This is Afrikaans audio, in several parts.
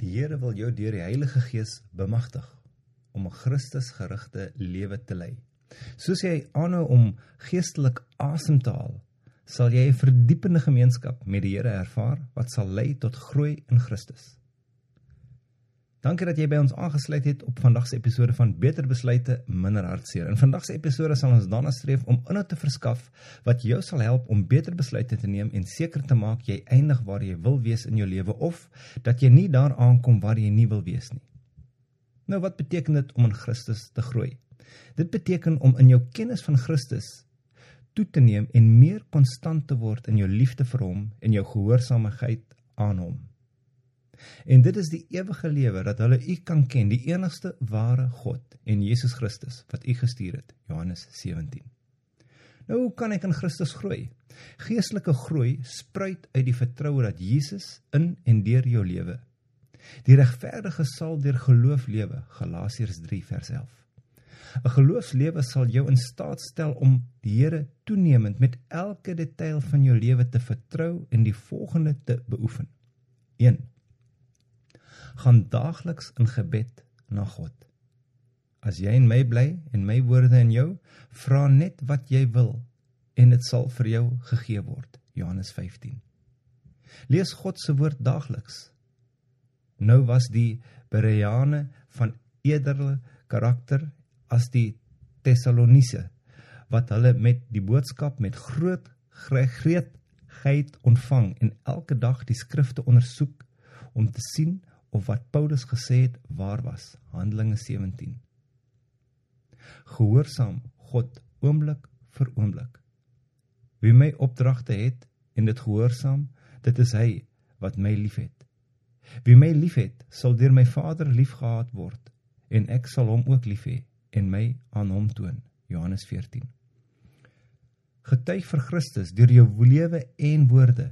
Die Here wil jou deur die Heilige Gees bemagtig om 'n Christusgerigte lewe te lei. Soos jy aanhou om geestelik asem te haal, sal jy 'n verdiepende gemeenskap met die Here ervaar wat sal lei tot groei in Christus. Dankie dat jy by ons aangesluit het op vandag se episode van Beter Besluite, Minder Hartseer. In vandag se episode sal ons daarna streef om inhoud te verskaf wat jou sal help om beter besluite te neem en seker te maak jy eindig waar jy wil wees in jou lewe of dat jy nie daar aankom waar jy nie wil wees nie. Nou wat beteken dit om in Christus te groei? Dit beteken om in jou kennis van Christus toe te neem en meer konstant te word in jou liefde vir hom en jou gehoorsaamheid aan hom. En dit is die ewige lewe dat hulle U kan ken, die enigste ware God en Jesus Christus wat U gestuur het. Johannes 17. Nou hoe kan ek in Christus groei? Geestelike groei spruit uit die vertroue dat Jesus in en deur jou lewe. Die regverdige sal deur geloof lewe. Galasiërs 3 vers 11. 'n Geloofslewe sal jou in staat stel om die Here toenemend met elke detail van jou lewe te vertrou en die volgende te beoefen gaan daagliks in gebed na God. As jy in my bly en my woorde in jou, vra net wat jy wil en dit sal vir jou gegee word. Johannes 15. Lees God se woord daagliks. Nou was die Bereane van eerderle karakter as die Tessaloniese wat hulle met die boodskap met groot gretigheid ontvang en elke dag die skrifte ondersoek om te sien of wat Paulus gesê het waar was. Handelinge 17. Gehoorsaam God oomblik vir oomblik. Wie my opdragte het en dit gehoorsaam, dit is hy wat my liefhet. Wie my liefhet, sal deur my Vader liefgehad word en ek sal hom ook lief hê en my aan hom toon. Johannes 14 getuig vir Christus deur jou lewe en woorde.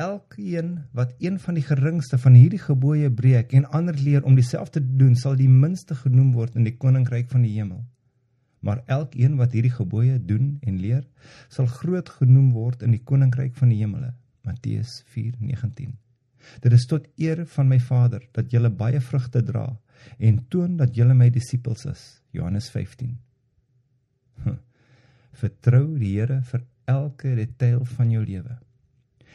Elkeen wat een van die geringste van hierdie gebooie breek en ander leer om dieselfde te doen, sal die minste genoem word in die koninkryk van die hemel. Maar elkeen wat hierdie gebooie doen en leer, sal groot genoem word in die koninkryk van die hemele. Matteus 4:19. Dit is tot eer van my Vader dat julle baie vrugte dra en toon dat julle my disippels is. Johannes 15. Vertrou die Here vir elke detail van jou lewe.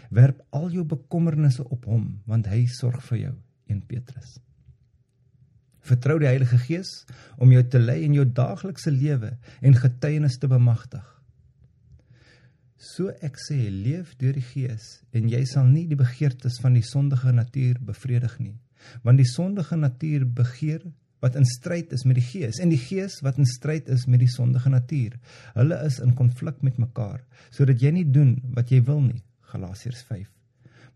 Werp al jou bekommernisse op hom, want hy sorg vir jou, 1 Petrus. Vertrou die Heilige Gees om jou te lei in jou daaglikse lewe en getuienis te bemagtig. So ek sê, leef deur die Gees en jy sal nie die begeertes van die sondige natuur bevredig nie, want die sondige natuur begeer wat in stryd is met die gees en die gees wat in stryd is met die sondige natuur. Hulle is in konflik met mekaar sodat jy nie doen wat jy wil nie. Galasiërs 5.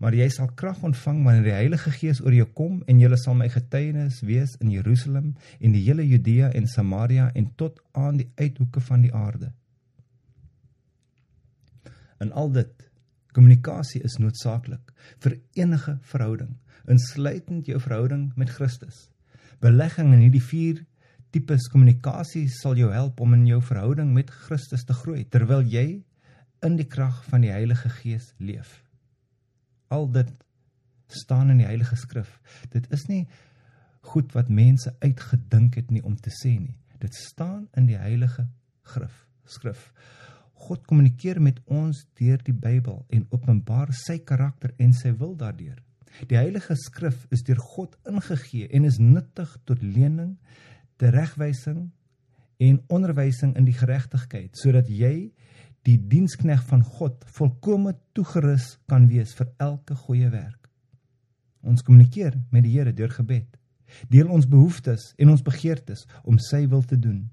Maar jy sal krag ontvang wanneer die Heilige Gees oor jou kom en jy sal my getuienis wees in Jerusalem en die hele Judea en Samaria en tot aan die uithoeke van die aarde. En al dit kommunikasie is noodsaaklik vir enige verhouding, insluitend jou verhouding met Christus. Belegging in hierdie vier tipes kommunikasie sal jou help om in jou verhouding met Christus te groei terwyl jy in die krag van die Heilige Gees leef. Al dit staan in die Heilige Skrif. Dit is nie goed wat mense uitgedink het nie om te sê nie. Dit staan in die Heilige Skrif. Skrif. God kommunikeer met ons deur die Bybel en openbaar sy karakter en sy wil daardeur. Die Heilige Skrif is deur God ingegee en is nuttig tot lening, teregwysing en onderwysing in die geregtigheid sodat jy die dienskneg van God volkome toegerus kan wees vir elke goeie werk. Ons kommunikeer met die Here deur gebed. Deel ons behoeftes en ons begeertes om sy wil te doen.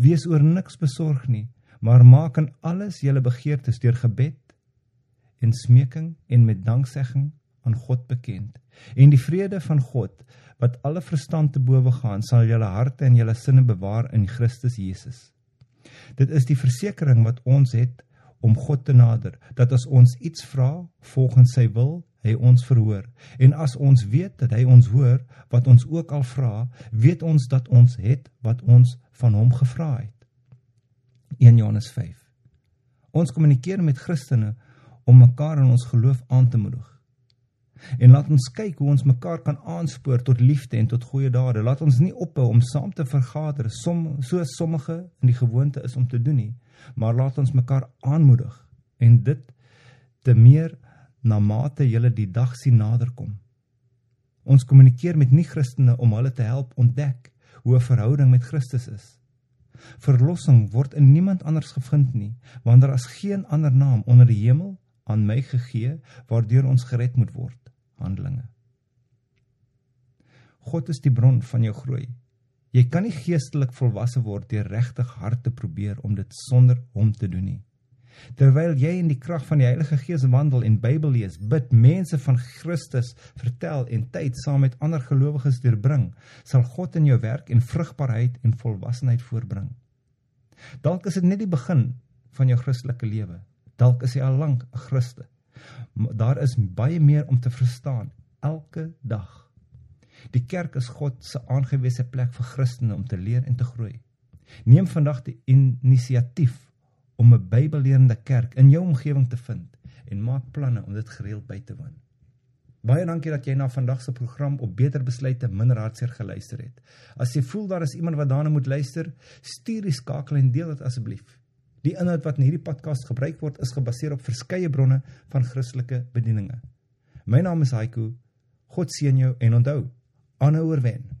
Wees oor niks besorg nie, maar maak in alles julle begeertes deur gebed en smeking en met danksegging aan God bekend. En die vrede van God wat alle verstand te bowe gaan, sal julle harte en julle sinne bewaar in Christus Jesus. Dit is die versekering wat ons het om God te nader, dat as ons iets vra volgens sy wil, hy ons verhoor. En as ons weet dat hy ons hoor wat ons ook al vra, weet ons dat ons het wat ons van hom gevra het. 1 Johannes 5. Ons kommunikeer met Christene om mekaar in ons geloof aan te moedig. En laat ons kyk hoe ons mekaar kan aanspoor tot liefde en tot goeie dade. Laat ons nie ophou om saam te vergader som soos sommige in die gewoonte is om te doen nie, maar laat ons mekaar aanmoedig en dit te meer na mate julle die dag sien naderkom. Ons kommunikeer met nie-Christene om hulle te help ontdek hoe 'n verhouding met Christus is. Verlossing word in niemand anders gevind nie, want daar is geen ander naam onder die hemel aan my gegee waardeur ons gered moet word. Handelinge. God is die bron van jou groei. Jy kan nie geestelik volwasse word deur regtig hard te probeer om dit sonder hom te doen nie. Terwyl jy in die krag van die Heilige Gees wandel en Bybel lees, bid, mense van Christus vertel en tyd saam met ander gelowiges deurbring, sal God in jou werk en vrugbaarheid en volwassenheid voorbring. Dalk is dit net die begin van jou Christelike lewe. Dalk is jy al lank 'n Christen. Daar is baie meer om te verstaan elke dag. Die kerk is God se aangewese plek vir Christene om te leer en te groei. Neem vandag die inisiatief om 'n Bybellerende kerk in jou omgewing te vind en maak planne om dit gereeld by te woon. Baie dankie dat jy na vandag se program op Beter Besluite minder hartseer geluister het. As jy voel daar is iemand wat daarna moet luister, stuur die skakel en deel dit asseblief. Die inhoud wat in hierdie podcast gebruik word, is gebaseer op verskeie bronne van Christelike bedieninge. My naam is Haiku. God seën jou en onthou, aanhou oorwen.